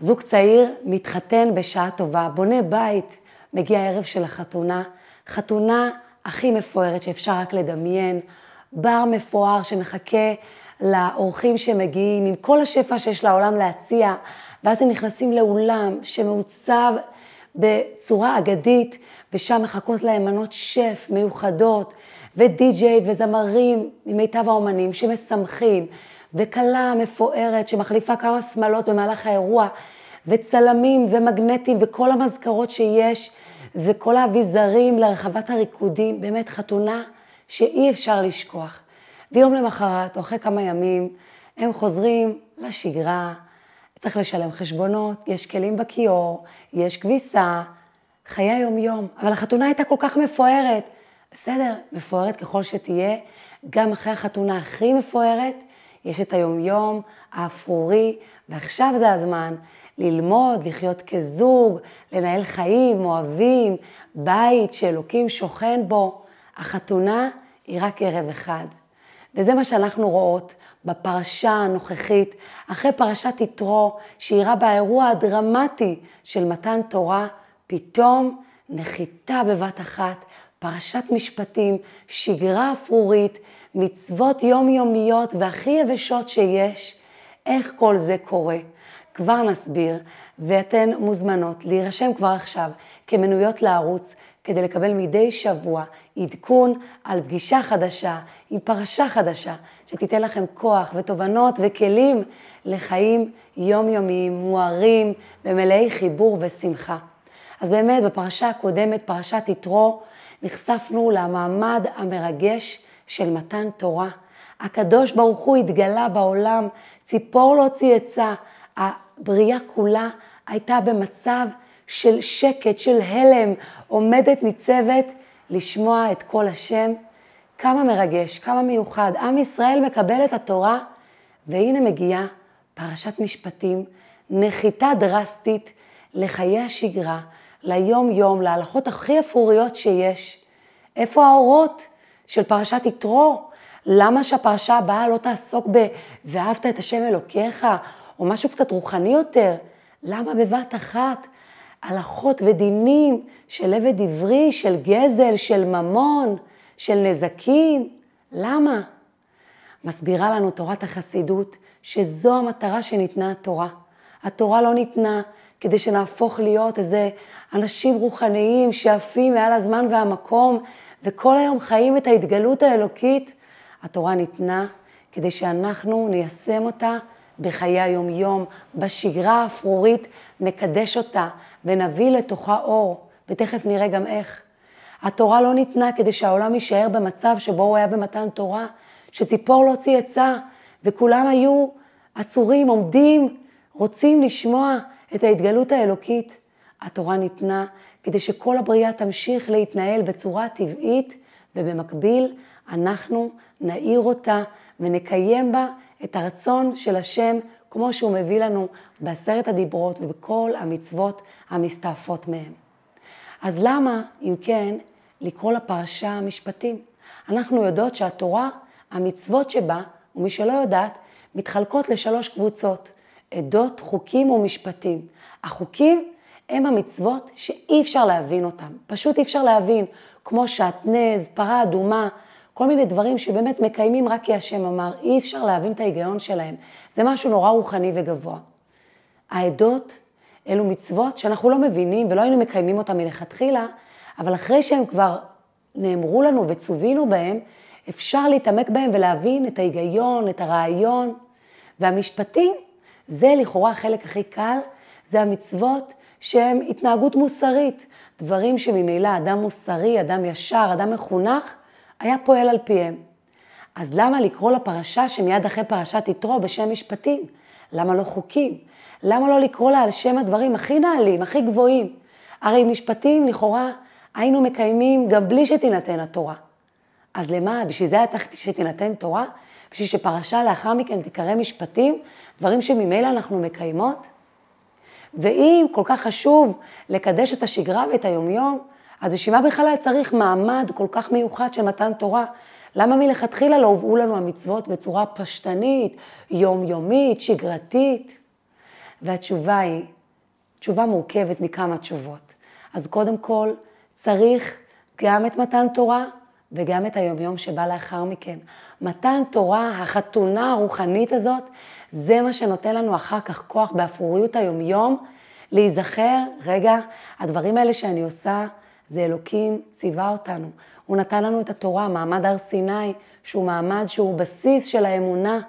זוג צעיר מתחתן בשעה טובה, בונה בית, מגיע הערב של החתונה, חתונה הכי מפוארת שאפשר רק לדמיין, בר מפואר שמחכה לאורחים שמגיעים, עם כל השפע שיש לעולם להציע, ואז הם נכנסים לאולם שמעוצב בצורה אגדית, ושם מחכות להם מנות שף מיוחדות, ודי-ג'יי וזמרים ממיטב האומנים שמשמחים, וכלה מפוארת שמחליפה כמה שמלות במהלך האירוע, וצלמים ומגנטים וכל המזכרות שיש, וכל האביזרים לרחבת הריקודים, באמת חתונה שאי אפשר לשכוח. ויום למחרת, או אחרי כמה ימים, הם חוזרים לשגרה, צריך לשלם חשבונות, יש כלים בכיור, יש כביסה, חיי היום-יום. אבל החתונה הייתה כל כך מפוארת. בסדר, מפוארת ככל שתהיה, גם אחרי החתונה הכי מפוארת, יש את היום-יום האפרורי, ועכשיו זה הזמן ללמוד, לחיות כזוג, לנהל חיים, אוהבים, בית שאלוקים שוכן בו. החתונה היא רק ערב אחד. וזה מה שאנחנו רואות בפרשה הנוכחית, אחרי פרשת יתרו, שאירע באירוע הדרמטי של מתן תורה, פתאום נחיתה בבת אחת, פרשת משפטים, שגרה אפרורית, מצוות יומיומיות והכי יבשות שיש. איך כל זה קורה? כבר נסביר, ואתן מוזמנות להירשם כבר עכשיו כמנויות לערוץ, כדי לקבל מדי שבוע עדכון על פגישה חדשה עם פרשה חדשה, שתיתן לכם כוח ותובנות וכלים לחיים יומיומיים, מוארים ומלאי חיבור ושמחה. אז באמת, בפרשה הקודמת, פרשת יתרו, נחשפנו למעמד המרגש של מתן תורה. הקדוש ברוך הוא התגלה בעולם, ציפור לא צייצה, הבריאה כולה הייתה במצב של שקט, של הלם, עומדת ניצבת לשמוע את קול השם. כמה מרגש, כמה מיוחד. עם ישראל מקבל את התורה, והנה מגיעה פרשת משפטים, נחיתה דרסטית לחיי השגרה, ליום-יום, להלכות הכי אפוריות שיש. איפה האורות של פרשת יתרו? למה שהפרשה הבאה לא תעסוק ב ואהבת את השם אלוקיך, או משהו קצת רוחני יותר? למה בבת אחת הלכות ודינים של עבד עברי, של גזל, של ממון, של נזקים. למה? מסבירה לנו תורת החסידות שזו המטרה שניתנה התורה. התורה לא ניתנה כדי שנהפוך להיות איזה אנשים רוחניים שעפים מעל הזמן והמקום וכל היום חיים את ההתגלות האלוקית. התורה ניתנה כדי שאנחנו ניישם אותה בחיי היום-יום, בשגרה האפרורית, נקדש אותה ונביא לתוכה אור, ותכף נראה גם איך. התורה לא ניתנה כדי שהעולם יישאר במצב שבו הוא היה במתן תורה, שציפור לא צייצה, וכולם היו עצורים, עומדים, רוצים לשמוע את ההתגלות האלוקית. התורה ניתנה כדי שכל הבריאה תמשיך להתנהל בצורה טבעית, ובמקביל אנחנו נאיר אותה ונקיים בה את הרצון של השם כמו שהוא מביא לנו בעשרת הדיברות ובכל המצוות המסתעפות מהם. אז למה, אם כן, לקרוא לפרשה משפטים? אנחנו יודעות שהתורה, המצוות שבה, ומי שלא יודעת, מתחלקות לשלוש קבוצות, עדות, חוקים ומשפטים. החוקים הם המצוות שאי אפשר להבין אותם, פשוט אי אפשר להבין, כמו שעטנז, פרה אדומה, כל מיני דברים שבאמת מקיימים רק כי השם אמר, אי אפשר להבין את ההיגיון שלהם. זה משהו נורא רוחני וגבוה. העדות אלו מצוות שאנחנו לא מבינים ולא היינו מקיימים אותן מלכתחילה, אבל אחרי שהם כבר נאמרו לנו וצווינו בהם, אפשר להתעמק בהם ולהבין את ההיגיון, את הרעיון. והמשפטים, זה לכאורה החלק הכי קל, זה המצוות שהם התנהגות מוסרית. דברים שממילא אדם מוסרי, אדם ישר, אדם מחונך, היה פועל על פיהם. אז למה לקרוא לפרשה שמיד אחרי פרשת יתרו בשם משפטים? למה לא חוקים? למה לא לקרוא לה על שם הדברים הכי נעלים, הכי גבוהים? הרי משפטים לכאורה היינו מקיימים גם בלי שתינתן התורה. אז למה? בשביל זה היה צריך שתינתן תורה? בשביל שפרשה לאחר מכן תיקרא משפטים, דברים שממילא אנחנו מקיימות? ואם כל כך חשוב לקדש את השגרה ואת היומיום, אז בשביל מה בכלל היה צריך מעמד כל כך מיוחד של מתן תורה? למה מלכתחילה לא הובאו לנו המצוות בצורה פשטנית, יומיומית, שגרתית? והתשובה היא, תשובה מורכבת מכמה תשובות. אז קודם כל, צריך גם את מתן תורה וגם את היומיום שבא לאחר מכן. מתן תורה, החתונה הרוחנית הזאת, זה מה שנותן לנו אחר כך כוח באפרוריות היומיום, להיזכר, רגע, הדברים האלה שאני עושה, זה אלוקים ציווה אותנו. הוא נתן לנו את התורה, מעמד הר סיני, שהוא מעמד שהוא בסיס של האמונה,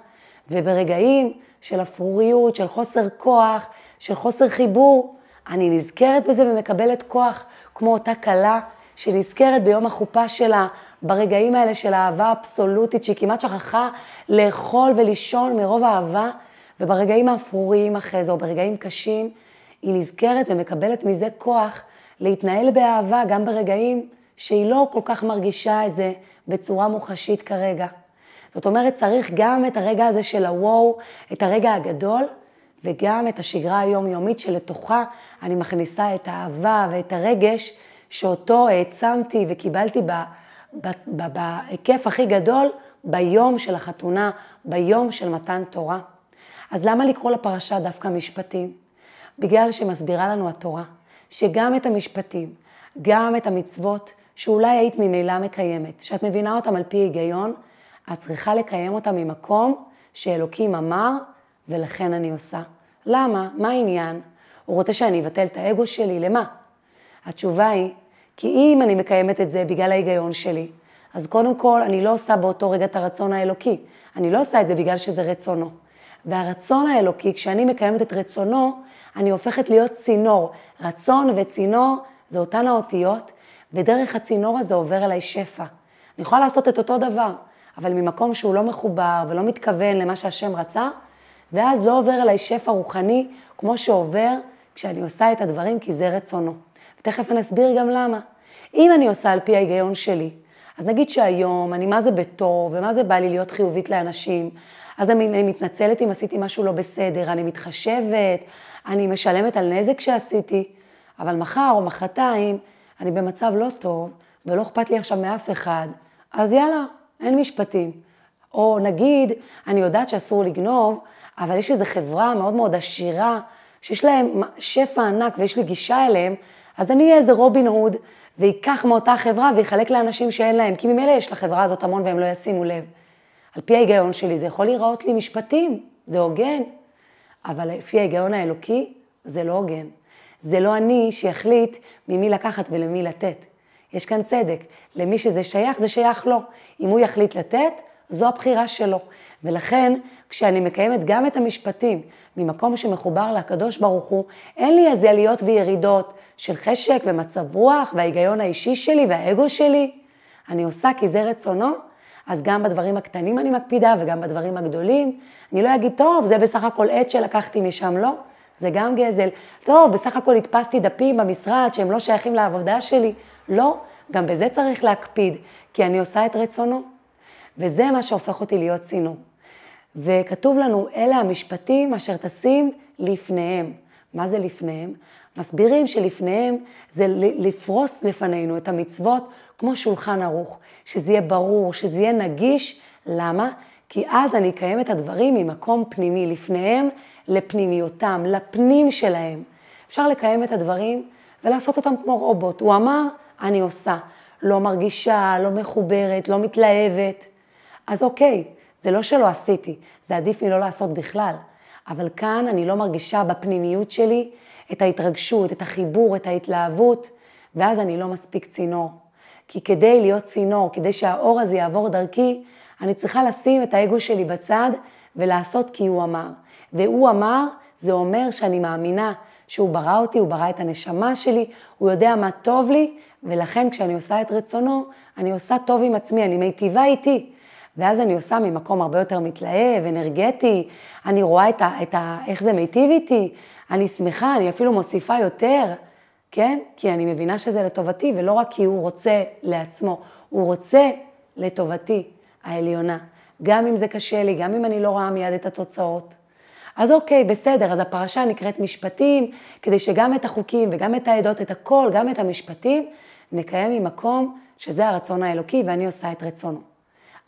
וברגעים של אפרוריות, של חוסר כוח, של חוסר חיבור, אני נזכרת בזה ומקבלת כוח, כמו אותה כלה שנזכרת ביום החופה שלה, ברגעים האלה של אהבה אבסולוטית, שהיא כמעט שכחה לאכול ולישון מרוב אהבה, וברגעים האפרוריים אחרי זה, או ברגעים קשים, היא נזכרת ומקבלת מזה כוח להתנהל באהבה גם ברגעים שהיא לא כל כך מרגישה את זה בצורה מוחשית כרגע. זאת אומרת, צריך גם את הרגע הזה של הוואו, את הרגע הגדול, וגם את השגרה היומיומית שלתוכה אני מכניסה את האהבה ואת הרגש שאותו העצמתי וקיבלתי בהיקף הכי גדול ביום של החתונה, ביום של מתן תורה. אז למה לקרוא לפרשה דווקא משפטים? בגלל שמסבירה לנו התורה, שגם את המשפטים, גם את המצוות, שאולי היית ממילא מקיימת, שאת מבינה אותם על פי היגיון, את צריכה לקיים אותם ממקום שאלוקים אמר, ולכן אני עושה. למה? מה העניין? הוא רוצה שאני אבטל את האגו שלי, למה? התשובה היא, כי אם אני מקיימת את זה בגלל ההיגיון שלי, אז קודם כל, אני לא עושה באותו רגע את הרצון האלוקי. אני לא עושה את זה בגלל שזה רצונו. והרצון האלוקי, כשאני מקיימת את רצונו, אני הופכת להיות צינור. רצון וצינור זה אותן האותיות, ודרך הצינור הזה עובר אליי שפע. אני יכולה לעשות את אותו דבר, אבל ממקום שהוא לא מחובר ולא מתכוון למה שהשם רצה, ואז לא עובר אליי שפע רוחני כמו שעובר כשאני עושה את הדברים כי זה רצונו. ותכף אני אסביר גם למה. אם אני עושה על פי ההיגיון שלי, אז נגיד שהיום אני מה זה בטוב ומה זה בא לי להיות חיובית לאנשים, אז אני מתנצלת אם עשיתי משהו לא בסדר, אני מתחשבת, אני משלמת על נזק שעשיתי, אבל מחר או מחרתיים אני במצב לא טוב ולא אכפת לי עכשיו מאף אחד, אז יאללה, אין משפטים. או נגיד, אני יודעת שאסור לגנוב, אבל יש איזו חברה מאוד מאוד עשירה, שיש להם שפע ענק ויש לי גישה אליהם, אז אני אהיה איזה רובין הוד, ויקח מאותה חברה ויחלק לאנשים שאין להם, כי ממילא יש לחברה הזאת המון והם לא ישימו לב. על פי ההיגיון שלי זה יכול להיראות לי משפטים, זה הוגן, אבל לפי ההיגיון האלוקי זה לא הוגן. זה לא אני שיחליט ממי לקחת ולמי לתת. יש כאן צדק, למי שזה שייך, זה שייך לו. אם הוא יחליט לתת, זו הבחירה שלו. ולכן, כשאני מקיימת גם את המשפטים ממקום שמחובר לקדוש ברוך הוא, אין לי איזה עליות וירידות של חשק ומצב רוח וההיגיון האישי שלי והאגו שלי. אני עושה כי זה רצונו, אז גם בדברים הקטנים אני מקפידה וגם בדברים הגדולים. אני לא אגיד, טוב, זה בסך הכל עט שלקחתי משם, לא. זה גם גזל. טוב, בסך הכל הדפסתי דפים במשרד שהם לא שייכים לעבודה שלי. לא, גם בזה צריך להקפיד, כי אני עושה את רצונו. וזה מה שהופך אותי להיות צינור. וכתוב לנו, אלה המשפטים אשר תשים לפניהם. מה זה לפניהם? מסבירים שלפניהם זה לפרוס לפנינו את המצוות כמו שולחן ערוך, שזה יהיה ברור, שזה יהיה נגיש. למה? כי אז אני אקיים את הדברים ממקום פנימי, לפניהם לפנימיותם, לפנים שלהם. אפשר לקיים את הדברים ולעשות אותם כמו רובוט. הוא אמר, אני עושה. לא מרגישה, לא מחוברת, לא מתלהבת. אז אוקיי, זה לא שלא עשיתי, זה עדיף מלא לעשות בכלל. אבל כאן אני לא מרגישה בפנימיות שלי את ההתרגשות, את החיבור, את ההתלהבות, ואז אני לא מספיק צינור. כי כדי להיות צינור, כדי שהאור הזה יעבור דרכי, אני צריכה לשים את האגו שלי בצד ולעשות כי הוא אמר. והוא אמר, זה אומר שאני מאמינה שהוא ברא אותי, הוא ברא את הנשמה שלי, הוא יודע מה טוב לי, ולכן כשאני עושה את רצונו, אני עושה טוב עם עצמי, אני מיטיבה איתי. ואז אני עושה ממקום הרבה יותר מתלהב, אנרגטי, אני רואה את ה, את ה, איך זה מיטיב איתי, אני שמחה, אני אפילו מוסיפה יותר, כן? כי אני מבינה שזה לטובתי, ולא רק כי הוא רוצה לעצמו, הוא רוצה לטובתי העליונה. גם אם זה קשה לי, גם אם אני לא רואה מיד את התוצאות. אז אוקיי, בסדר, אז הפרשה נקראת משפטים, כדי שגם את החוקים וגם את העדות, את הכל, גם את המשפטים, נקיים ממקום שזה הרצון האלוקי ואני עושה את רצונו.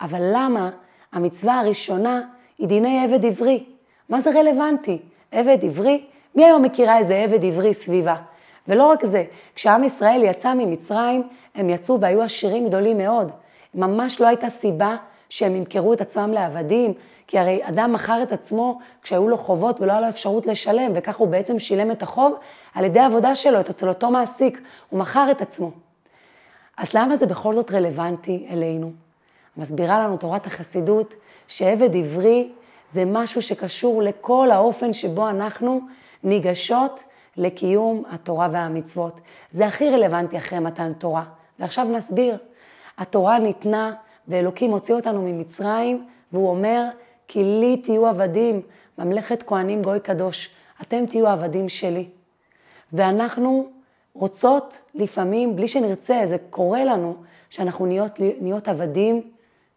אבל למה המצווה הראשונה היא דיני עבד עברי? מה זה רלוונטי? עבד עברי מי היום מכירה איזה עבד עברי סביבה? ולא רק זה, כשעם ישראל יצא ממצרים, הם יצאו והיו עשירים גדולים מאוד. ממש לא הייתה סיבה שהם ימכרו את עצמם לעבדים, כי הרי אדם מכר את עצמו כשהיו לו חובות ולא היה לו אפשרות לשלם, וכך הוא בעצם שילם את החוב על ידי העבודה שלו, אצל אותו מעסיק, הוא מכר את עצמו. אז למה זה בכל זאת רלוונטי אלינו? מסבירה לנו תורת החסידות שעבד עברי זה משהו שקשור לכל האופן שבו אנחנו ניגשות לקיום התורה והמצוות. זה הכי רלוונטי אחרי מתן תורה. ועכשיו נסביר. התורה ניתנה ואלוקים הוציא אותנו ממצרים, והוא אומר, כי לי תהיו עבדים, ממלכת כהנים גוי קדוש, אתם תהיו עבדים שלי. ואנחנו רוצות לפעמים, בלי שנרצה, זה קורה לנו, שאנחנו נהיות, נהיות עבדים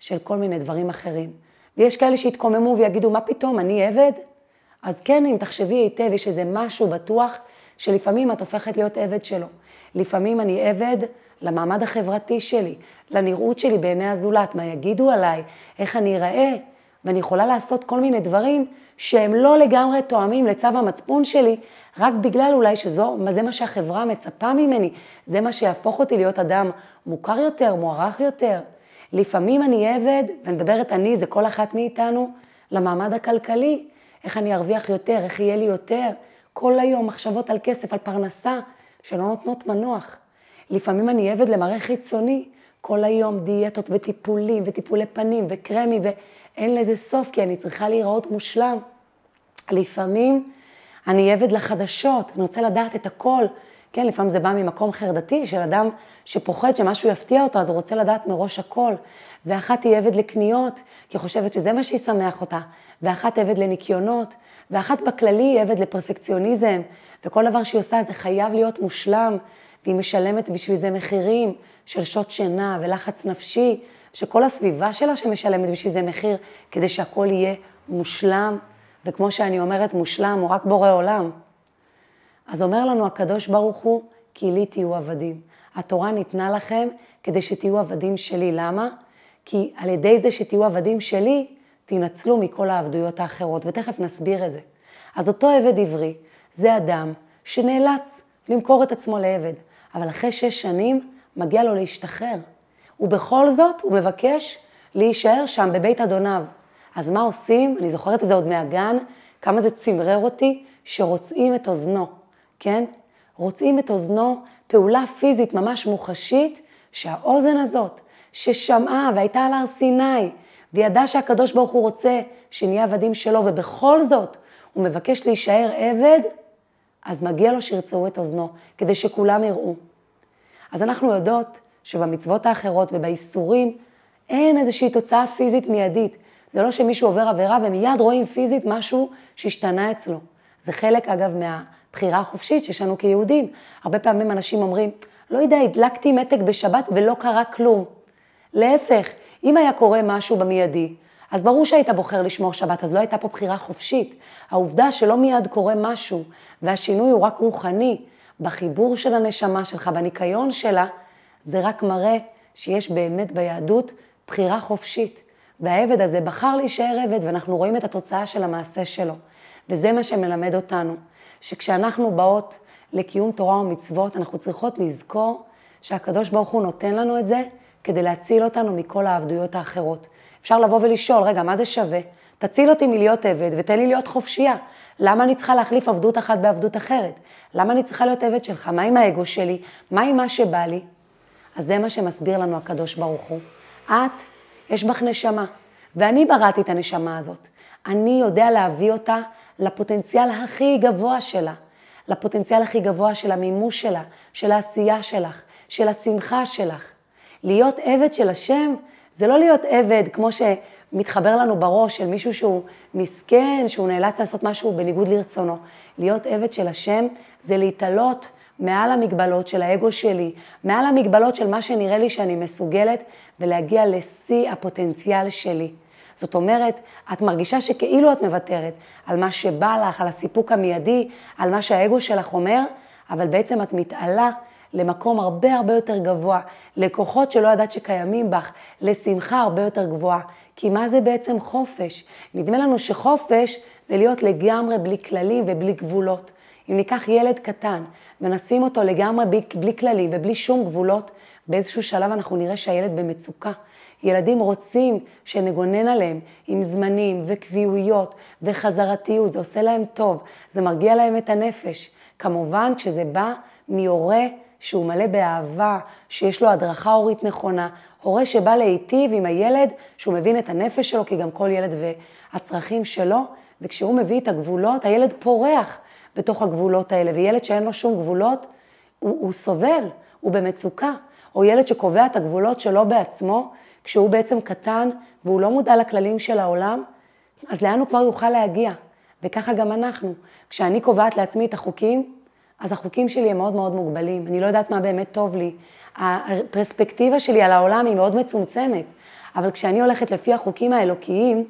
של כל מיני דברים אחרים. ויש כאלה שיתקוממו ויגידו, מה פתאום, אני עבד? אז כן, אם תחשבי היטב, יש איזה משהו בטוח, שלפעמים את הופכת להיות עבד שלו. לפעמים אני עבד למעמד החברתי שלי, לנראות שלי בעיני הזולת, מה יגידו עליי, איך אני אראה, ואני יכולה לעשות כל מיני דברים שהם לא לגמרי תואמים לצו המצפון שלי, רק בגלל אולי שזו, זה מה שהחברה מצפה ממני, זה מה שיהפוך אותי להיות אדם מוכר יותר, מוערך יותר. לפעמים אני עבד, ואני מדברת אני, זה כל אחת מאיתנו, למעמד הכלכלי, איך אני ארוויח יותר, איך יהיה לי יותר. כל היום מחשבות על כסף, על פרנסה, שלא נותנות מנוח. לפעמים אני עבד למראה חיצוני, כל היום דיאטות וטיפולים וטיפולי פנים וקרמי ואין לזה סוף כי אני צריכה להיראות מושלם. לפעמים אני עבד לחדשות, אני רוצה לדעת את הכל. כן, לפעמים זה בא ממקום חרדתי של אדם שפוחד שמשהו יפתיע אותו, אז הוא רוצה לדעת מראש הכל. ואחת היא עבד לקניות, כי חושבת שזה מה שישמח אותה. ואחת עבד לניקיונות, ואחת בכללי היא עבד לפרפקציוניזם, וכל דבר שהיא עושה זה חייב להיות מושלם, והיא משלמת בשביל זה מחירים של שעות שינה ולחץ נפשי, שכל הסביבה שלה שמשלמת בשביל זה מחיר, כדי שהכל יהיה מושלם, וכמו שאני אומרת, מושלם הוא רק בורא עולם. אז אומר לנו הקדוש ברוך הוא, כי לי תהיו עבדים. התורה ניתנה לכם כדי שתהיו עבדים שלי. למה? כי על ידי זה שתהיו עבדים שלי, תנצלו מכל העבדויות האחרות, ותכף נסביר את זה. אז אותו עבד עברי, זה אדם שנאלץ למכור את עצמו לעבד, אבל אחרי שש שנים מגיע לו להשתחרר. ובכל זאת הוא מבקש להישאר שם בבית אדוניו. אז מה עושים? אני זוכרת את זה עוד מהגן, כמה זה צמרר אותי, שרוצים את אוזנו, כן? רוצים את אוזנו, פעולה פיזית ממש מוחשית, שהאוזן הזאת, ששמעה והייתה על הר סיני, וידע שהקדוש ברוך הוא רוצה שנהיה עבדים שלו, ובכל זאת הוא מבקש להישאר עבד, אז מגיע לו שירצו את אוזנו, כדי שכולם יראו. אז אנחנו יודעות שבמצוות האחרות ובאיסורים אין איזושהי תוצאה פיזית מיידית. זה לא שמישהו עובר עבירה ומיד רואים פיזית משהו שהשתנה אצלו. זה חלק, אגב, מהבחירה החופשית שיש לנו כיהודים. הרבה פעמים אנשים אומרים, לא יודע, הדלקתי מתק בשבת ולא קרה כלום. להפך, אם היה קורה משהו במיידי, אז ברור שהיית בוחר לשמור שבת, אז לא הייתה פה בחירה חופשית. העובדה שלא מיד קורה משהו, והשינוי הוא רק רוחני, בחיבור של הנשמה שלך, בניקיון שלה, זה רק מראה שיש באמת ביהדות בחירה חופשית. והעבד הזה בחר להישאר עבד, ואנחנו רואים את התוצאה של המעשה שלו. וזה מה שמלמד אותנו, שכשאנחנו באות לקיום תורה ומצוות, אנחנו צריכות לזכור שהקדוש ברוך הוא נותן לנו את זה כדי להציל אותנו מכל העבדויות האחרות. אפשר לבוא ולשאול, רגע, מה זה שווה? תציל אותי מלהיות עבד ותן לי להיות חופשייה. למה אני צריכה להחליף עבדות אחת בעבדות אחרת? למה אני צריכה להיות עבד שלך? מה עם האגו שלי? מה עם מה שבא לי? אז זה מה שמסביר לנו הקדוש ברוך הוא. את, יש בך נשמה, ואני בראתי את הנשמה הזאת. אני יודע להביא אותה לפוטנציאל הכי גבוה שלה, לפוטנציאל הכי גבוה של המימוש שלה, של העשייה שלך, של השמחה שלך. להיות עבד של השם זה לא להיות עבד כמו שמתחבר לנו בראש של מישהו שהוא מסכן, שהוא נאלץ לעשות משהו בניגוד לרצונו. להיות עבד של השם זה להתעלות מעל המגבלות של האגו שלי, מעל המגבלות של מה שנראה לי שאני מסוגלת, ולהגיע לשיא הפוטנציאל שלי. זאת אומרת, את מרגישה שכאילו את מוותרת על מה שבא לך, על הסיפוק המיידי, על מה שהאגו שלך אומר, אבל בעצם את מתעלה למקום הרבה הרבה יותר גבוה, לכוחות שלא ידעת שקיימים בך, לשמחה הרבה יותר גבוהה. כי מה זה בעצם חופש? נדמה לנו שחופש זה להיות לגמרי בלי כללים ובלי גבולות. אם ניקח ילד קטן ונשים אותו לגמרי בלי, בלי כללים ובלי שום גבולות, באיזשהו שלב אנחנו נראה שהילד במצוקה. ילדים רוצים שנגונן עליהם עם זמנים וקביעויות וחזרתיות, זה עושה להם טוב, זה מרגיע להם את הנפש. כמובן כשזה בא מהורה שהוא מלא באהבה, שיש לו הדרכה הורית נכונה, הורה שבא להיטיב עם הילד, שהוא מבין את הנפש שלו, כי גם כל ילד והצרכים שלו, וכשהוא מביא את הגבולות, הילד פורח בתוך הגבולות האלה, וילד שאין לו שום גבולות, הוא, הוא סובל, הוא במצוקה. או ילד שקובע את הגבולות שלו בעצמו, כשהוא בעצם קטן והוא לא מודע לכללים של העולם, אז לאן הוא כבר יוכל להגיע? וככה גם אנחנו. כשאני קובעת לעצמי את החוקים, אז החוקים שלי הם מאוד מאוד מוגבלים. אני לא יודעת מה באמת טוב לי. הפרספקטיבה שלי על העולם היא מאוד מצומצמת, אבל כשאני הולכת לפי החוקים האלוקיים,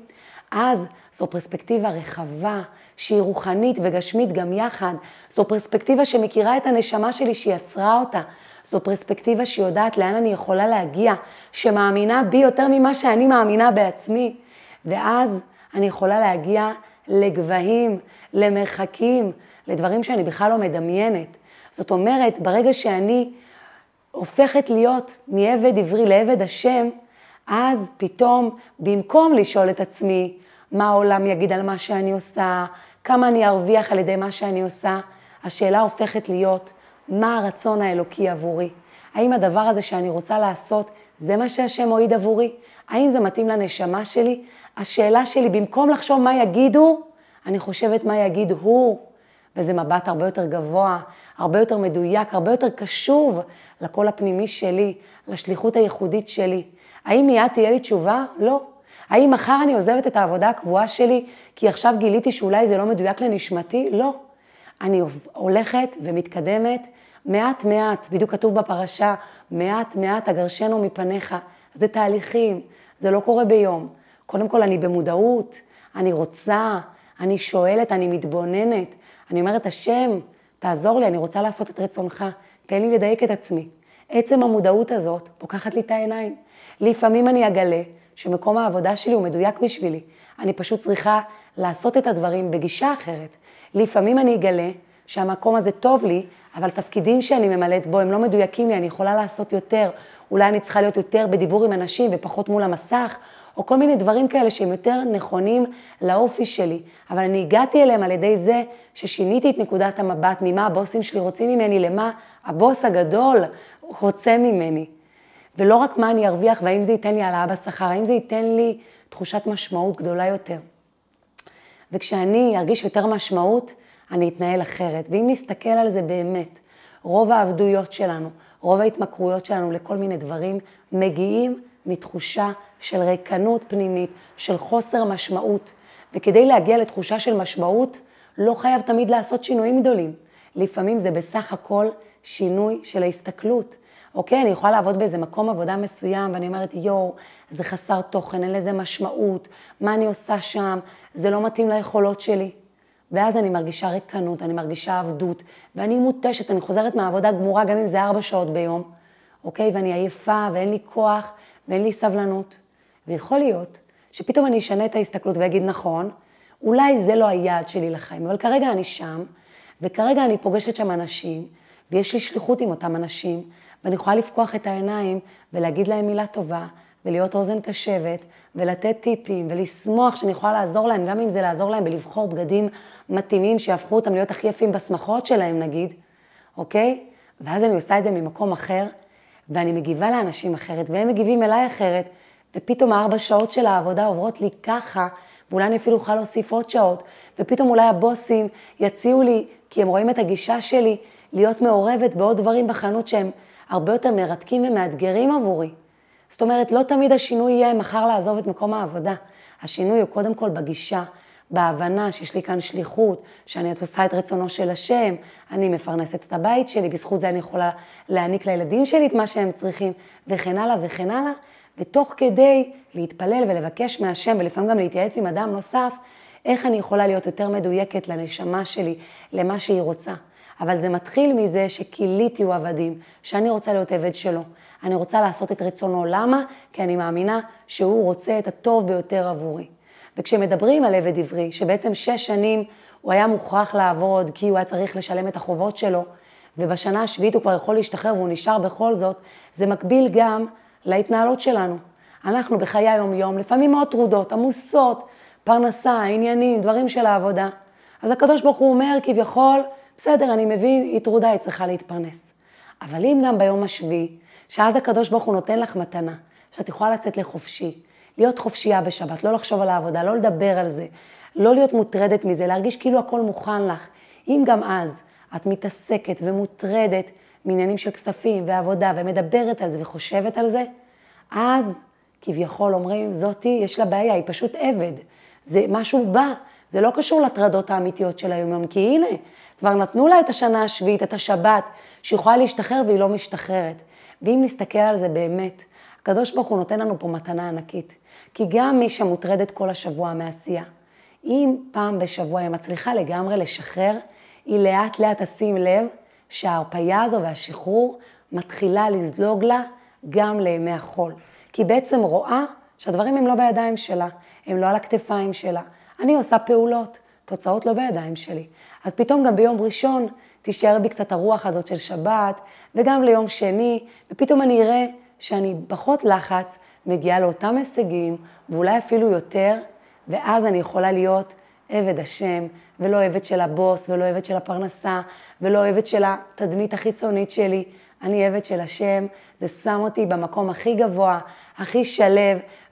אז זו פרספקטיבה רחבה, שהיא רוחנית וגשמית גם יחד. זו פרספקטיבה שמכירה את הנשמה שלי שיצרה אותה. זו פרספקטיבה שיודעת לאן אני יכולה להגיע, שמאמינה בי יותר ממה שאני מאמינה בעצמי. ואז אני יכולה להגיע לגבהים, למרחקים, לדברים שאני בכלל לא מדמיינת. זאת אומרת, ברגע שאני הופכת להיות מעבד עברי לעבד השם, אז פתאום, במקום לשאול את עצמי מה העולם יגיד על מה שאני עושה, כמה אני ארוויח על ידי מה שאני עושה, השאלה הופכת להיות, מה הרצון האלוקי עבורי? האם הדבר הזה שאני רוצה לעשות, זה מה שהשם מועיד עבורי? האם זה מתאים לנשמה שלי? השאלה שלי, במקום לחשוב מה יגידו, אני חושבת מה יגיד הוא. וזה מבט הרבה יותר גבוה, הרבה יותר מדויק, הרבה יותר קשוב לקול הפנימי שלי, לשליחות הייחודית שלי. האם מיד תהיה לי תשובה? לא. האם מחר אני עוזבת את העבודה הקבועה שלי כי עכשיו גיליתי שאולי זה לא מדויק לנשמתי? לא. אני הולכת ומתקדמת מעט מעט, בדיוק כתוב בפרשה, מעט מעט אגרשנו מפניך. זה תהליכים, זה לא קורה ביום. קודם כל אני במודעות, אני רוצה, אני שואלת, אני מתבוננת. אני אומרת, השם, תעזור לי, אני רוצה לעשות את רצונך, תן לי לדייק את עצמי. עצם המודעות הזאת פוקחת לי את העיניים. לפעמים אני אגלה שמקום העבודה שלי הוא מדויק בשבילי. אני פשוט צריכה לעשות את הדברים בגישה אחרת. לפעמים אני אגלה שהמקום הזה טוב לי, אבל תפקידים שאני ממלאת בו הם לא מדויקים לי, אני יכולה לעשות יותר. אולי אני צריכה להיות יותר בדיבור עם אנשים ופחות מול המסך, או כל מיני דברים כאלה שהם יותר נכונים לאופי שלי. אבל אני הגעתי אליהם על ידי זה ששיניתי את נקודת המבט, ממה הבוסים שלי רוצים ממני, למה הבוס הגדול רוצה ממני. ולא רק מה אני ארוויח והאם זה ייתן לי העלאה בשכר, האם זה ייתן לי תחושת משמעות גדולה יותר. וכשאני ארגיש יותר משמעות, אני אתנהל אחרת. ואם נסתכל על זה באמת, רוב העבדויות שלנו, רוב ההתמכרויות שלנו לכל מיני דברים, מגיעים מתחושה של ריקנות פנימית, של חוסר משמעות. וכדי להגיע לתחושה של משמעות, לא חייב תמיד לעשות שינויים גדולים. לפעמים זה בסך הכל שינוי של ההסתכלות. אוקיי, אני יכולה לעבוד באיזה מקום עבודה מסוים, ואני אומרת, יואו, זה חסר תוכן, אין לזה משמעות, מה אני עושה שם, זה לא מתאים ליכולות שלי. ואז אני מרגישה ריקנות, אני מרגישה עבדות, ואני מותשת, אני חוזרת מהעבודה גמורה, גם אם זה ארבע שעות ביום, אוקיי? ואני עייפה, ואין לי כוח, ואין לי סבלנות. ויכול להיות שפתאום אני אשנה את ההסתכלות ואגיד, נכון, אולי זה לא היעד שלי לחיים, אבל כרגע אני שם, וכרגע אני פוגשת שם אנשים, ויש לי שליחות עם אותם אנשים, ואני יכולה לפקוח את העיניים ולהגיד להם מילה טובה, ולהיות אוזן קשבת, ולתת טיפים, ולשמוח שאני יכולה לעזור להם, גם אם זה לעזור להם בלבחור בגדים מתאימים שיהפכו אותם להיות הכי יפים בשמחות שלהם נגיד, אוקיי? ואז אני עושה את זה ממקום אחר, ואני מגיבה לאנשים אחרת, והם מגיבים אליי אחרת, ופתאום הארבע שעות של העבודה עוברות לי ככה, ואולי אני אפילו אוכל להוסיף עוד שעות, ופתאום אולי הבוסים יציעו לי, כי הם רואים את הגישה שלי, להיות מעורבת בעוד דברים בחנות שהם הרבה יותר מרתקים ומאתגרים עבורי. זאת אומרת, לא תמיד השינוי יהיה מחר לעזוב את מקום העבודה. השינוי הוא קודם כל בגישה, בהבנה שיש לי כאן שליחות, שאני עושה את רצונו של השם, אני מפרנסת את הבית שלי, בזכות זה אני יכולה להעניק לילדים שלי את מה שהם צריכים, וכן הלאה וכן הלאה, ותוך כדי להתפלל ולבקש מהשם, ולפעמים גם להתייעץ עם אדם נוסף, איך אני יכולה להיות יותר מדויקת לנשמה שלי, למה שהיא רוצה. אבל זה מתחיל מזה שכיליתי הוא עבדים, שאני רוצה להיות עבד שלו. אני רוצה לעשות את רצונו. למה? כי אני מאמינה שהוא רוצה את הטוב ביותר עבורי. וכשמדברים על עבד עברי, שבעצם שש שנים הוא היה מוכרח לעבוד כי הוא היה צריך לשלם את החובות שלו, ובשנה השביעית הוא כבר יכול להשתחרר והוא נשאר בכל זאת, זה מקביל גם להתנהלות שלנו. אנחנו בחיי היום-יום, לפעמים מאוד טרודות, עמוסות, פרנסה, עניינים, דברים של העבודה. אז הקדוש ברוך הוא אומר כביכול, בסדר, אני מבין, היא טרודה, היא צריכה להתפרנס. אבל אם גם ביום השביעי, שאז הקדוש ברוך הוא נותן לך מתנה, שאת יכולה לצאת לחופשי, להיות חופשייה בשבת, לא לחשוב על העבודה, לא לדבר על זה, לא להיות מוטרדת מזה, להרגיש כאילו הכל מוכן לך. אם גם אז את מתעסקת ומוטרדת מעניינים של כספים ועבודה ומדברת על זה וחושבת על זה, אז כביכול אומרים, זאתי, יש לה בעיה, היא פשוט עבד. זה משהו בא, זה לא קשור לטרדות האמיתיות של היום-יום, כי הנה, כבר נתנו לה את השנה השביעית, את השבת, שהיא יכולה להשתחרר והיא לא משתחררת. ואם נסתכל על זה באמת, הקדוש ברוך הוא נותן לנו פה מתנה ענקית. כי גם מי שמוטרדת כל השבוע מעשייה, אם פעם בשבוע היא מצליחה לגמרי לשחרר, היא לאט לאט תשים לב שההרפייה הזו והשחרור מתחילה לזלוג לה גם לימי החול. כי היא בעצם רואה שהדברים הם לא בידיים שלה, הם לא על הכתפיים שלה. אני עושה פעולות, תוצאות לא בידיים שלי. אז פתאום גם ביום ראשון תישאר בי קצת הרוח הזאת של שבת, וגם ליום שני, ופתאום אני אראה שאני פחות לחץ, מגיעה לאותם הישגים, ואולי אפילו יותר, ואז אני יכולה להיות עבד השם, ולא עבד של הבוס, ולא עבד של הפרנסה, ולא עבד של התדמית החיצונית שלי. אני עבד של השם, זה שם אותי במקום הכי גבוה, הכי שלו,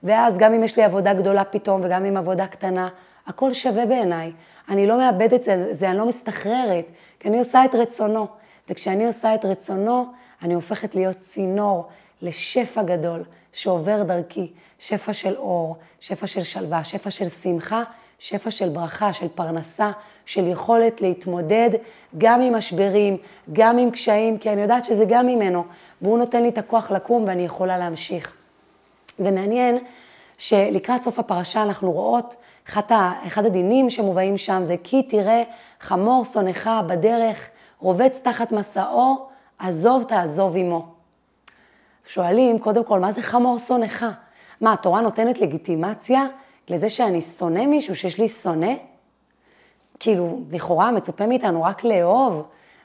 ואז גם אם יש לי עבודה גדולה פתאום, וגם אם עבודה קטנה, הכל שווה בעיניי. אני לא מאבדת את זה, אני לא מסתחררת, כי אני עושה את רצונו. וכשאני עושה את רצונו, אני הופכת להיות צינור לשפע גדול שעובר דרכי, שפע של אור, שפע של שלווה, שפע של שמחה, שפע של ברכה, של פרנסה, של יכולת להתמודד גם עם משברים, גם עם קשיים, כי אני יודעת שזה גם ממנו, והוא נותן לי את הכוח לקום ואני יכולה להמשיך. ומעניין שלקראת סוף הפרשה אנחנו רואות, אחד, הדינים שמובאים שם זה כי תראה חמור שונאך בדרך, רובץ תחת מסעו, עזוב תעזוב עמו. שואלים, קודם כל, מה זה חמור שונאך? מה, התורה נותנת לגיטימציה לזה שאני שונא מישהו, שיש לי שונא? כאילו, לכאורה מצופה מאיתנו רק לאהוב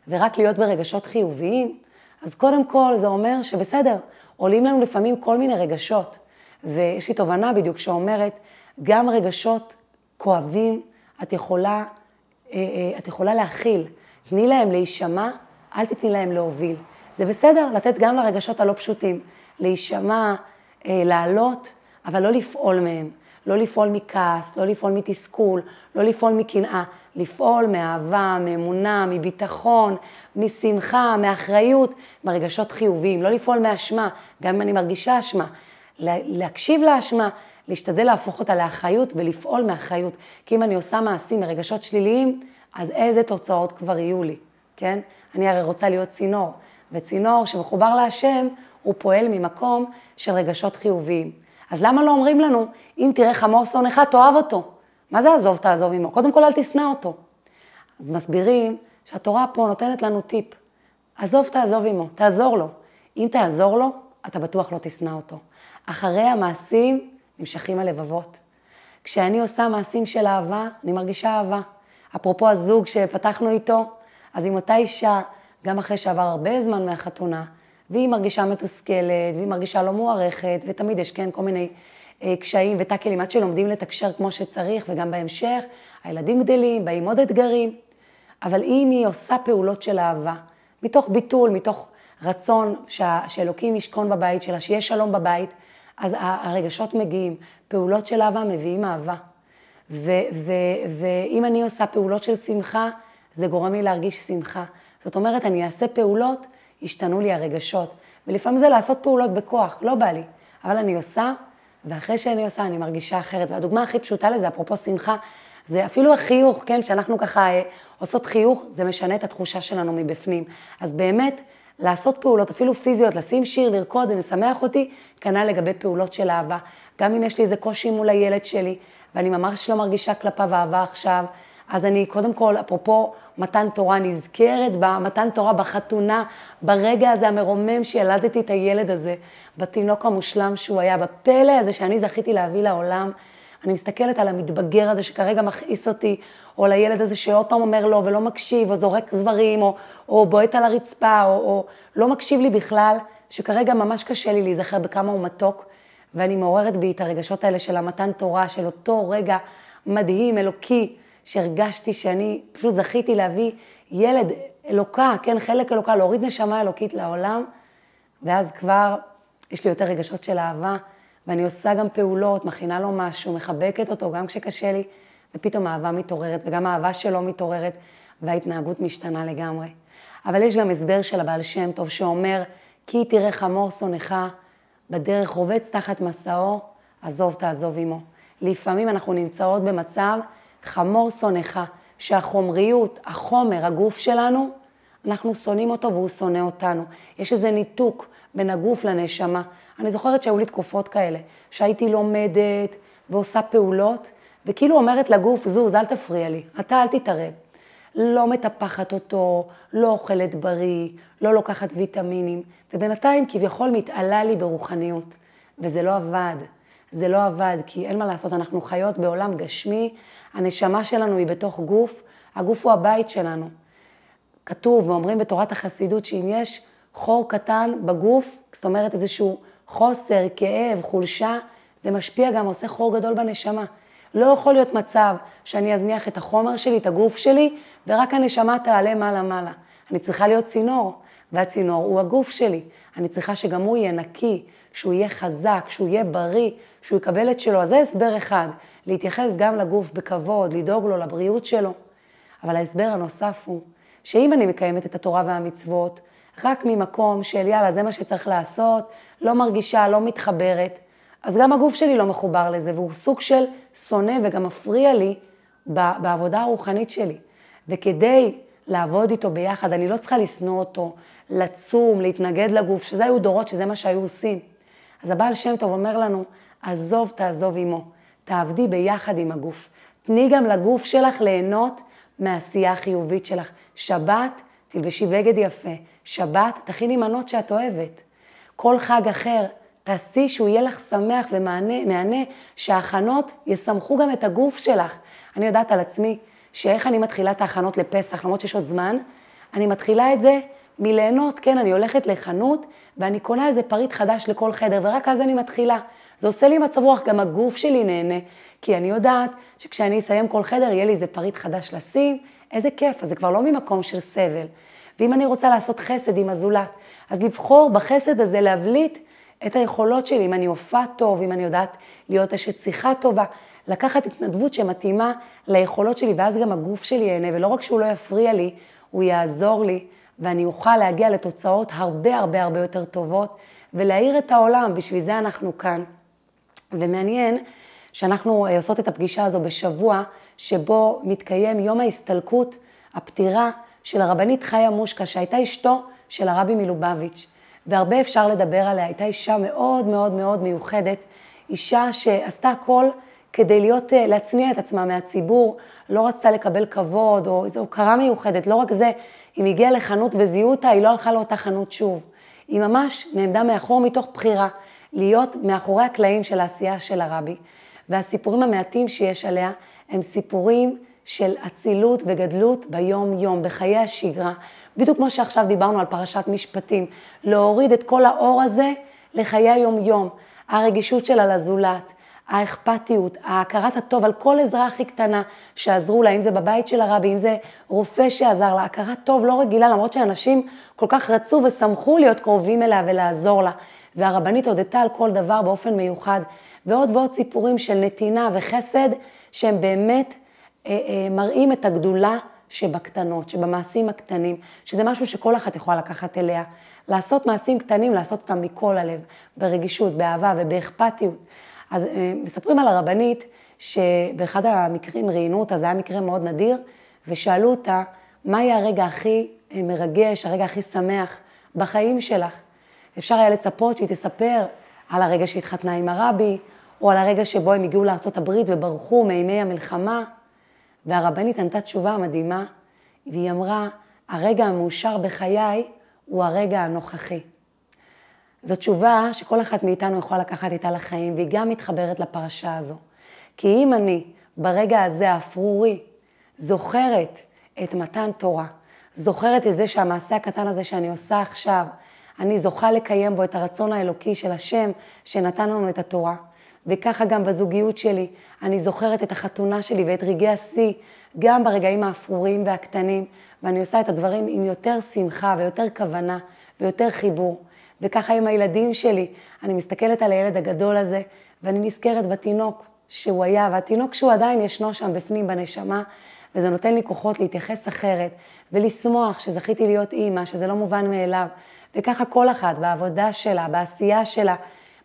ורק להיות ברגשות חיוביים? אז קודם כל זה אומר שבסדר, עולים לנו לפעמים כל מיני רגשות. ויש לי תובנה בדיוק שאומרת, גם רגשות כואבים את יכולה, אה, אה, את יכולה להכיל. תני להם להישמע, אל תתני להם להוביל. זה בסדר לתת גם לרגשות הלא פשוטים, להישמע, אה, לעלות, אבל לא לפעול מהם. לא לפעול מכעס, לא לפעול מתסכול, לא לפעול מקנאה, לפעול מאהבה, מאמונה, מביטחון, משמחה, מאחריות, מרגשות חיוביים, לא לפעול מאשמה, גם אם אני מרגישה אשמה, להקשיב לאשמה, להשתדל להפוך אותה לאחריות ולפעול מאחריות. כי אם אני עושה מעשים מרגשות שליליים, אז איזה תוצאות כבר יהיו לי, כן? אני הרי רוצה להיות צינור, וצינור שמחובר להשם, הוא פועל ממקום של רגשות חיוביים. אז למה לא אומרים לנו, אם תראה חמור שונאך, תאהב אותו. מה זה עזוב תעזוב עמו? קודם כל אל תשנא אותו. אז מסבירים שהתורה פה נותנת לנו טיפ. עזוב תעזוב עמו, תעזור לו. אם תעזור לו, אתה בטוח לא תשנא אותו. אחרי המעשים נמשכים הלבבות. כשאני עושה מעשים של אהבה, אני מרגישה אהבה. אפרופו הזוג שפתחנו איתו, אז עם אותה אישה, גם אחרי שעבר הרבה זמן מהחתונה, והיא מרגישה מתוסכלת, והיא מרגישה לא מוערכת, ותמיד יש כן כל מיני אה, קשיים וטאקלים עד שלומדים לתקשר כמו שצריך, וגם בהמשך, הילדים גדלים, באים עוד אתגרים. אבל אם היא עושה פעולות של אהבה, מתוך ביטול, מתוך רצון שה, שאלוקים ישכון בבית שלה, שיהיה שלום בבית, אז הרגשות מגיעים. פעולות של אהבה מביאים אהבה. ואם אני עושה פעולות של שמחה, זה גורם לי להרגיש שמחה. זאת אומרת, אני אעשה פעולות השתנו לי הרגשות. ולפעמים זה לעשות פעולות בכוח, לא בא לי, אבל אני עושה, ואחרי שאני עושה אני מרגישה אחרת. והדוגמה הכי פשוטה לזה, אפרופו שמחה, זה אפילו החיוך, כן, שאנחנו ככה אה, עושות חיוך, זה משנה את התחושה שלנו מבפנים. אז באמת, לעשות פעולות, אפילו פיזיות, לשים שיר, לרקוד, זה משמח אותי, כנ"ל לגבי פעולות של אהבה. גם אם יש לי איזה קושי מול הילד שלי, ואני ממש לא מרגישה כלפיו אהבה עכשיו, אז אני קודם כל, אפרופו מתן תורה, נזכרת במתן תורה בחתונה, ברגע הזה המרומם שילדתי את הילד הזה, בתינוק המושלם שהוא היה, בפלא הזה שאני זכיתי להביא לעולם. אני מסתכלת על המתבגר הזה שכרגע מכעיס אותי, או על הילד הזה שעוד פעם אומר לא ולא מקשיב, או זורק דברים, או, או בועט על הרצפה, או, או לא מקשיב לי בכלל, שכרגע ממש קשה לי להיזכר בכמה הוא מתוק, ואני מעוררת בי את הרגשות האלה של המתן תורה, של אותו רגע מדהים, אלוקי, שהרגשתי שאני פשוט זכיתי להביא ילד אלוקה, כן, חלק אלוקה, להוריד נשמה אלוקית לעולם, ואז כבר יש לי יותר רגשות של אהבה, ואני עושה גם פעולות, מכינה לו משהו, מחבקת אותו גם כשקשה לי, ופתאום האהבה מתעוררת, וגם האהבה שלו מתעוררת, וההתנהגות משתנה לגמרי. אבל יש גם הסבר של הבעל שם טוב שאומר, כי תראה חמור שונאך בדרך רובץ תחת מסעו, עזוב תעזוב עמו. לפעמים אנחנו נמצאות במצב חמור שונאך, שהחומריות, החומר, הגוף שלנו, אנחנו שונאים אותו והוא שונא אותנו. יש איזה ניתוק בין הגוף לנשמה. אני זוכרת שהיו לי תקופות כאלה, שהייתי לומדת ועושה פעולות, וכאילו אומרת לגוף, זוז, אל תפריע לי, אתה אל תתערב. לא מטפחת אותו, לא אוכלת בריא, לא לוקחת ויטמינים, ובינתיים כביכול מתעלה לי ברוחניות, וזה לא עבד. זה לא עבד, כי אין מה לעשות, אנחנו חיות בעולם גשמי, הנשמה שלנו היא בתוך גוף, הגוף הוא הבית שלנו. כתוב ואומרים בתורת החסידות שאם יש חור קטן בגוף, זאת אומרת איזשהו חוסר, כאב, חולשה, זה משפיע גם, עושה חור גדול בנשמה. לא יכול להיות מצב שאני אזניח את החומר שלי, את הגוף שלי, ורק הנשמה תעלה מעלה-מעלה. אני צריכה להיות צינור, והצינור הוא הגוף שלי. אני צריכה שגם הוא יהיה נקי, שהוא יהיה חזק, שהוא יהיה בריא, שהוא יקבל את שלו. אז זה הסבר אחד, להתייחס גם לגוף בכבוד, לדאוג לו לבריאות שלו. אבל ההסבר הנוסף הוא, שאם אני מקיימת את התורה והמצוות, רק ממקום של יאללה, זה מה שצריך לעשות, לא מרגישה, לא מתחברת, אז גם הגוף שלי לא מחובר לזה, והוא סוג של שונא וגם מפריע לי בעבודה הרוחנית שלי. וכדי לעבוד איתו ביחד, אני לא צריכה לשנוא אותו, לצום, להתנגד לגוף, שזה היו דורות שזה מה שהיו עושים. אז הבעל שם טוב אומר לנו, עזוב תעזוב עמו, תעבדי ביחד עם הגוף. תני גם לגוף שלך ליהנות מהעשייה החיובית שלך. שבת, תלבשי בגד יפה. שבת, תכיני מנות שאת אוהבת. כל חג אחר, תעשי שהוא יהיה לך שמח ומהנה, שההכנות ישמחו גם את הגוף שלך. אני יודעת על עצמי שאיך אני מתחילה את ההכנות לפסח, למרות שיש עוד זמן, אני מתחילה את זה מליהנות, כן, אני הולכת לחנות ואני קונה איזה פריט חדש לכל חדר, ורק אז אני מתחילה. זה עושה לי מצב רוח, גם הגוף שלי נהנה, כי אני יודעת שכשאני אסיים כל חדר, יהיה לי איזה פריט חדש לשים, איזה כיף, אז זה כבר לא ממקום של סבל. ואם אני רוצה לעשות חסד עם הזולת, אז לבחור בחסד הזה להבליט את היכולות שלי, אם אני הופעה טוב, אם אני יודעת להיות אשת שיחה טובה, לקחת התנדבות שמתאימה ליכולות שלי, ואז גם הגוף שלי ייהנה, ולא רק שהוא לא יפריע לי, הוא יעזור לי, ואני אוכל להגיע לתוצאות הרבה הרבה הרבה יותר טובות, ולהאיר את העולם, בשביל זה אנחנו כאן. ומעניין שאנחנו אה, עושות את הפגישה הזו בשבוע שבו מתקיים יום ההסתלקות, הפטירה של הרבנית חיה מושקה, שהייתה אשתו של הרבי מלובביץ', והרבה אפשר לדבר עליה, הייתה אישה מאוד מאוד מאוד מיוחדת, אישה שעשתה הכל כדי להיות, אה, להצניע את עצמה מהציבור, לא רצתה לקבל כבוד או איזו הוקרה מיוחדת, לא רק זה, אם הגיעה לחנות וזיהו אותה, היא לא הלכה לאותה חנות שוב. היא ממש נעמדה מאחור מתוך בחירה, להיות מאחורי הקלעים של העשייה של הרבי. והסיפורים המעטים שיש עליה הם סיפורים של אצילות וגדלות ביום-יום, בחיי השגרה. בדיוק כמו שעכשיו דיברנו על פרשת משפטים, להוריד את כל האור הזה לחיי היום-יום, הרגישות שלה לזולת, האכפתיות, ההכרת הטוב על כל עזרה הכי קטנה שעזרו לה, אם זה בבית של הרבי, אם זה רופא שעזר לה, הכרת טוב לא רגילה, למרות שאנשים כל כך רצו ושמחו להיות קרובים אליה ולעזור לה. והרבנית הודתה על כל דבר באופן מיוחד, ועוד ועוד סיפורים של נתינה וחסד, שהם באמת אה, אה, מראים את הגדולה שבקטנות, שבמעשים הקטנים, שזה משהו שכל אחת יכולה לקחת אליה. לעשות מעשים קטנים, לעשות אותם מכל הלב, ברגישות, באהבה ובאכפתיות. אז אה, מספרים על הרבנית שבאחד המקרים ראיינו אותה, זה היה מקרה מאוד נדיר, ושאלו אותה, מה יהיה הרגע הכי אה, מרגש, הרגע הכי שמח בחיים שלך? אפשר היה לצפות שהיא תספר על הרגע שהתחתנה עם הרבי, או על הרגע שבו הם הגיעו הברית וברחו מימי המלחמה. והרבנית ענתה תשובה מדהימה, והיא אמרה, הרגע המאושר בחיי הוא הרגע הנוכחי. זו תשובה שכל אחת מאיתנו יכולה לקחת איתה לחיים, והיא גם מתחברת לפרשה הזו. כי אם אני ברגע הזה האפרורי זוכרת את מתן תורה, זוכרת את זה שהמעשה הקטן הזה שאני עושה עכשיו, אני זוכה לקיים בו את הרצון האלוקי של השם שנתן לנו את התורה. וככה גם בזוגיות שלי, אני זוכרת את החתונה שלי ואת רגעי השיא, גם ברגעים האפרוריים והקטנים, ואני עושה את הדברים עם יותר שמחה ויותר כוונה ויותר חיבור. וככה עם הילדים שלי, אני מסתכלת על הילד הגדול הזה, ואני נזכרת בתינוק שהוא היה, והתינוק שהוא עדיין ישנו שם בפנים בנשמה, וזה נותן לי כוחות להתייחס אחרת, ולשמוח שזכיתי להיות אימא, שזה לא מובן מאליו. וככה כל אחת בעבודה שלה, בעשייה שלה,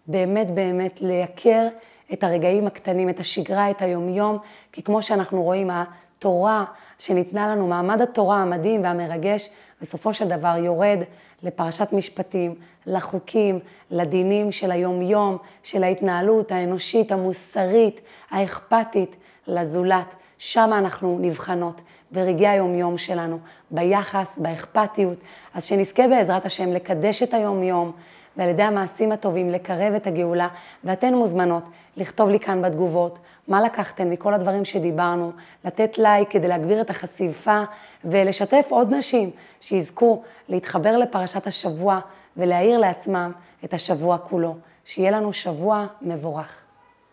באמת באמת לייקר את הרגעים הקטנים, את השגרה, את היומיום, כי כמו שאנחנו רואים, התורה שניתנה לנו, מעמד התורה המדהים והמרגש, בסופו של דבר יורד לפרשת משפטים, לחוקים, לדינים של היומיום, של ההתנהלות האנושית, המוסרית, האכפתית, לזולת. שם אנחנו נבחנות, ברגעי היומיום שלנו, ביחס, באכפתיות. אז שנזכה בעזרת השם לקדש את היומיום, ועל ידי המעשים הטובים לקרב את הגאולה, ואתן מוזמנות לכתוב לי כאן בתגובות מה לקחתן מכל הדברים שדיברנו, לתת לייק כדי להגביר את החשיפה ולשתף עוד נשים שיזכו להתחבר לפרשת השבוע ולהאיר לעצמם את השבוע כולו. שיהיה לנו שבוע מבורך.